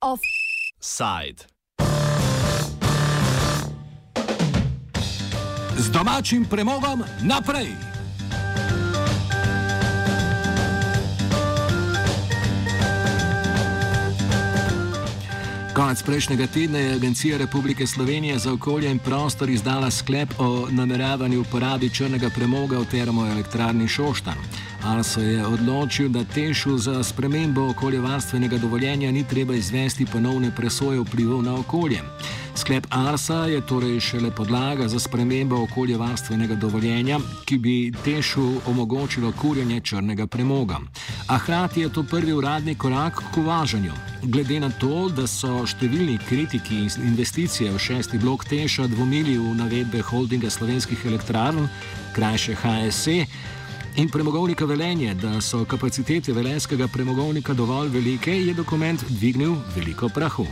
Offside. Z domačim premogom naprej. Konec prejšnjega tedna je Agencija Republike Slovenije za okolje in prostor izdala sklep o nameravanju uporabi črnega premoga v termoelektrarni Šoštan. Arso je odločil, da tešu za spremembo okoljevarstvenega dovoljenja ni treba izvesti ponovne presoje vplivov na okolje. Sklep Arsa je torej šele podlaga za spremembo okoljevarstvenega dovoljenja, ki bi tešu omogočilo kurjenje črnega premoga. A hkrati je to prvi uradni korak k uvažanju. Glede na to, da so številni kritiki investicije v šesti blok teša dvomili v navedbe holdinga slovenskih elektrarn, krajše HSE, in premogovnika Velenje, da so kapacitete velenskega premogovnika dovolj velike, je dokument dvignil veliko prahu.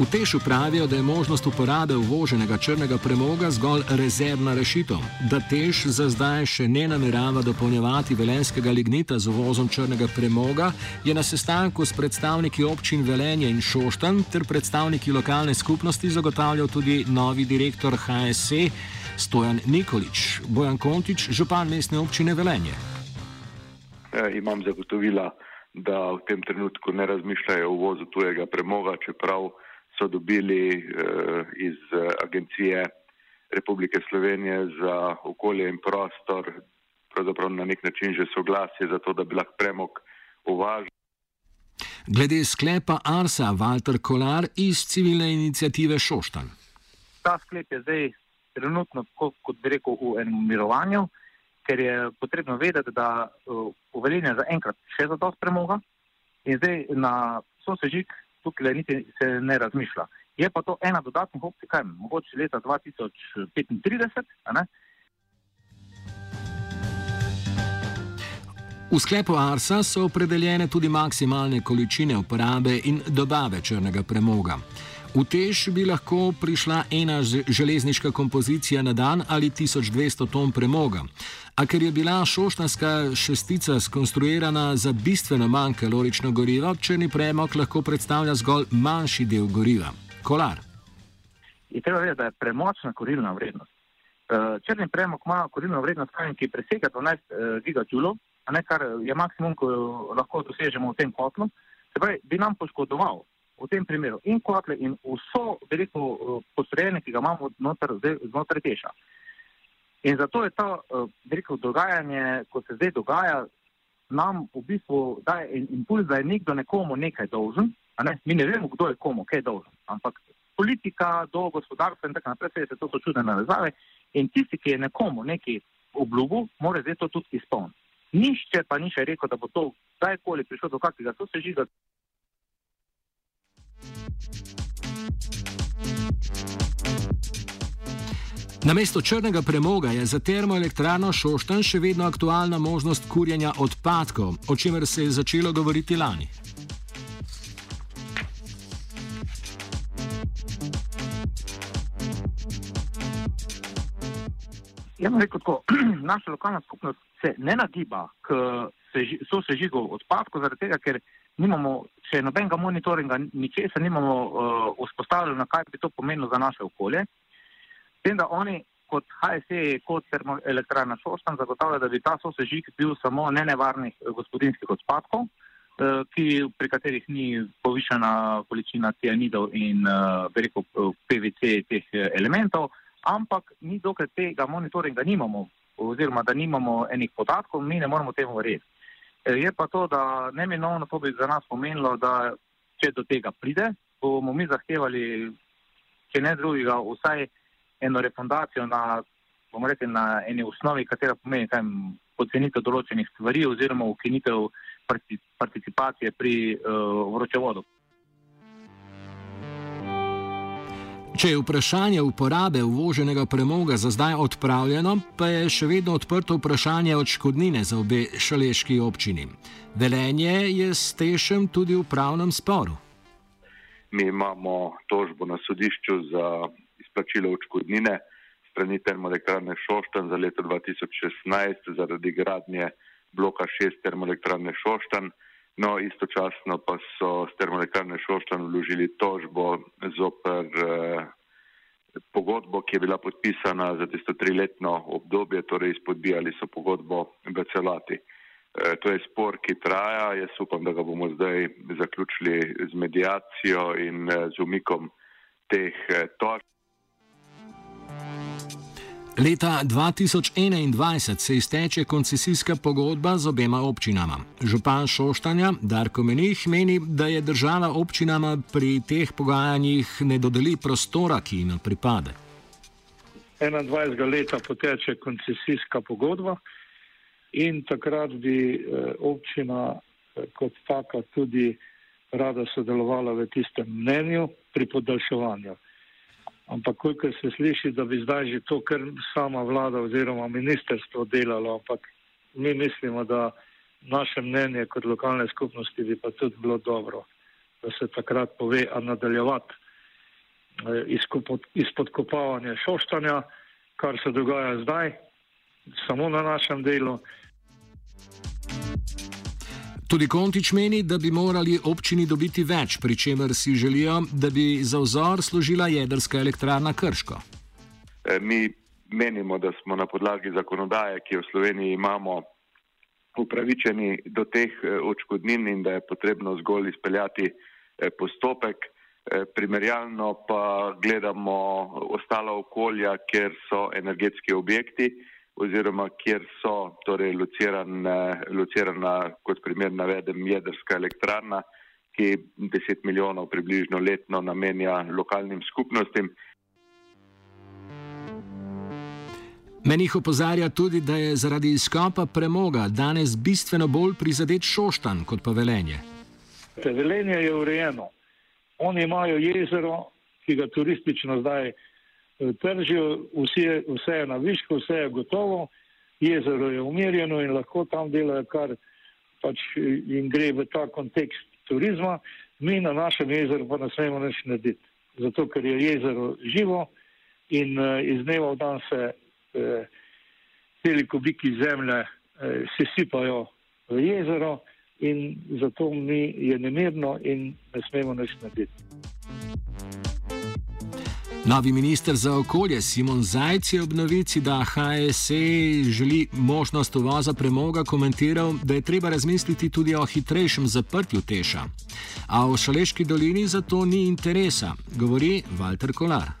V Tešu pravijo, da je možnost uporabe uvoženega črnega premoga zgolj rezervna rešitev, da Teš za zdaj še ne namerava dopolnjevati velenskega lignita z uvozom črnega premoga, je na sestanku s predstavniki občin Velenje in Šoštan ter predstavniki lokalne skupnosti zagotavljal tudi novi direktor HSE Stojan Nikolič, Bojan Kontič, župan mestne občine Velenje. E, imam zagotovila, da v tem trenutku ne razmišljajo o uvozu tujega premoga, čeprav so dobili uh, iz uh, Agencije Republike Slovenije za okolje in prostor pravzaprav na nek način že soglasje za to, da bi lahko premog uvažali. Glede sklepa Arsa Walter Kolar iz civilne inicijative Šoštan. Ta sklep je zdaj trenutno, kot bi rekel, v enem mirovanju, ker je potrebno vedeti, da uh, uveljene za enkrat še za to premoga in zdaj na sosežik tukaj niti se ne razmišlja. Je pa to ena dodatna opcija, kaj mogoče leta 2035. V sklepu Arsa so opredeljene tudi maksimalne količine uporabe in dobave črnega premoga. V tež bi lahko prišla ena železniška kompozicija na dan ali 1200 ton premoga. A ker je bila šoštanska šestica skonstruirana za bistveno manj kalorično gorivo, črni premog lahko predstavlja zgolj manjši del goriva. Kolar. Je treba vedeti, da je premočna korilna vrednost. Eh, črni premog ima korilno vrednost, ki presega 12 eh, gigajoulov, kar je maksimum, ko lahko dosežemo v tem kotlu. Se pravi, bi nam poškodoval v tem primeru in kotle in vso veliko postrojenje, ki ga imamo znotraj teša. In zato je to veliko dogajanje, ko se zdaj dogaja, nam v bistvu daje impuls, da je nekdo nekomu nekaj dolžen. Ne? Mi ne vemo, kdo je komu kaj dolžen, ampak politika, do gospodarstva in tako naprej, se to so čudne navezave. In tisti, ki je nekomu nekaj obljubil, mora zdaj to tudi izpolniti. Nišče pa ni še rekel, da bo to kdajkoli prišlo do kakega sosežiga. Namesto črnega premoga je za termoelektrarno Šoštan še vedno aktualna možnost kurjenja odpadkov, o čemer se je začelo govoriti lani. Jaz bom rekel tako, naša lokalna skupnost se ne nagiba k sosežigu odpadkov, zaradi tega, ker nimamo še nobenega monitoringa, ničesar nimamo uh, vzpostavljeno, kaj bi to pomenilo za naše okolje. Tem, da oni kot HSE, kot termoelektrarna Šoštan zagotavljajo, da bi ta sosežig bil samo nenevarnih gospodinskih odpadkov, uh, ki, pri katerih ni povišena količina cianidov in uh, rekel, PVC teh elementov, ampak mi dokaj tega monitoringa nimamo, oziroma da nimamo enih podatkov, mi ne moramo temu verjeti. Je pa to, da ne minovno to bi za nas pomenilo, da če do tega pride, bomo mi zahtevali, če ne drugega, vsaj eno refundacijo na, bomo rekli, na eni osnovi, katera pomeni kaj pocenitev določenih stvari oziroma ukinitev participacije pri uh, vročevodu. Če je vprašanje uporabe uvoženega premoga za zdaj odpravljeno, pa je še vedno odprto vprašanje odškodnine za obe šaleški občini. Velenje je s tešem tudi v pravnem sporu. mi imamo tožbo na sodišču za izplačilo očkodnine strani termoelektrarne Šoštan za leto 2016 zaradi gradnje bloka 6 termoelektrarne Šoštan. No, istočasno pa so s termoelektrarne Šoštan vložili tožbo zoper eh, pogodbo, ki je bila podpisana za tisto triletno obdobje, torej izpodbijali so pogodbo v celoti. Eh, to je spor, ki traja. Jaz upam, da ga bomo zdaj zaključili z medijacijo in eh, z umikom teh eh, tožb. Leta 2021 se izteče koncesijska pogodba z obema občinama. Župan Šoštanja Darko Menih meni, da je država občinama pri teh pogajanjih ne dodeli prostora, ki jim pripade. 21. leta poteče koncesijska pogodba in takrat bi eh, občina eh, kot taka tudi rada sodelovala v tistem mnenju pri podaljševanju. Ampak, koliko se sliši, da bi zdaj že to, kar sama vlada oziroma ministerstvo delalo, ampak mi mislimo, da naše mnenje kot lokalne skupnosti bi pa tudi bilo dobro, da se takrat pove, a nadaljevati eh, izpodkopavanje šoštanja, kar se dogaja zdaj, samo na našem delu. Tudi Kontič meni, da bi morali občini dobiti več, pri čemer si želijo, da bi za vzor služila jedrska elektrarna Krško. E, mi menimo, da smo na podlagi zakonodaje, ki jo v Sloveniji imamo, upravičeni do teh e, očkodnin in da je potrebno zgolj izpeljati e, postopek. Primerjalno pa gledamo ostala okolja, kjer so energetski objekti oziroma kjer so torej locirane, locirana, kot primer navedem, jedrska elektrarna, ki 10 milijonov približno letno namenja lokalnim skupnostim. Menih opozarja tudi, da je zaradi izkopa premoga danes bistveno bolj prizadet šoštan kot pa velenje. Velenje je urejeno. Oni imajo jezero, ki ga turistično zdaj Eh, tržijo, vse, vse je na višku, vse je gotovo, jezero je umirjeno in lahko tam delajo, kar pač jim gre v ta kontekst turizma. Mi na našem jezeru pa ne smemo nič narediti, zato ker je jezero živo in uh, iz dneva v dan se uh, celi kubiki zemlje uh, sesipajo v jezero in zato mi je nemirno in ne smemo nič narediti. Novi minister za okolje Simon Zajc je ob novici, da HSE želi možnost uvoza premoga, komentiral, da je treba razmisliti tudi o hitrejšem zaprtju teša. A v Šaleški dolini za to ni interesa, govori Walter Kolar. E,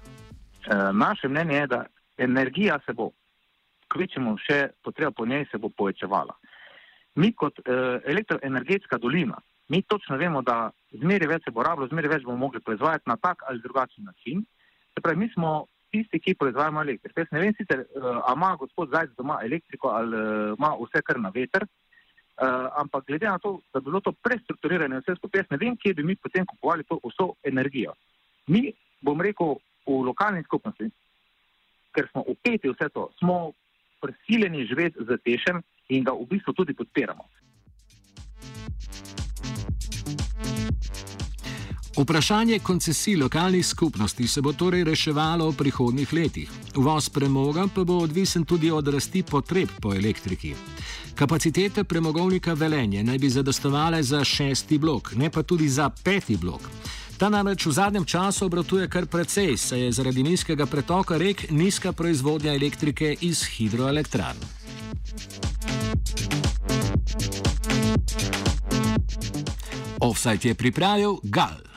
naše mnenje je, da energija se bo, kvečemo še potreba po njej, se bo povečevala. Mi kot e, elektroenergetska dolina, mi točno vemo, da zmeri več se bo rabilo, zmeri več bomo mogli proizvajati na tak ali drugačen način. Se pravi, mi smo tisti, ki proizvajamo elektriko. Jaz ne vem sicer, uh, ima gospod Zajc doma elektriko ali uh, ima vse kar na veter, uh, ampak glede na to, da bi bilo to prestrukturirano vse skupaj, jaz ne vem, kje bi mi potem kupovali to vso energijo. Mi, bom rekel, v lokalni skupnosti, ker smo upeti vse to, smo prisiljeni živeti z tešem in ga v bistvu tudi podpiramo. Vprašanje koncesij lokalnih skupnosti se bo torej reševalo v prihodnih letih. Uvoz premoga pa bo odvisen tudi od rasti potreb po elektriki. Kapacitete premogovnika Velenje naj bi zadostovale za šesti blok, ne pa tudi za peti blok. Ta namreč v zadnjem času obratuje kar precej, saj je zaradi nizkega pretoka rek nizka proizvodnja elektrike iz hidroelektrarn. Offside je pripravil Gal.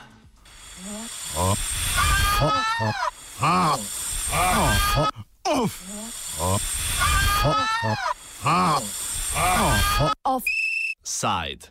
Offside.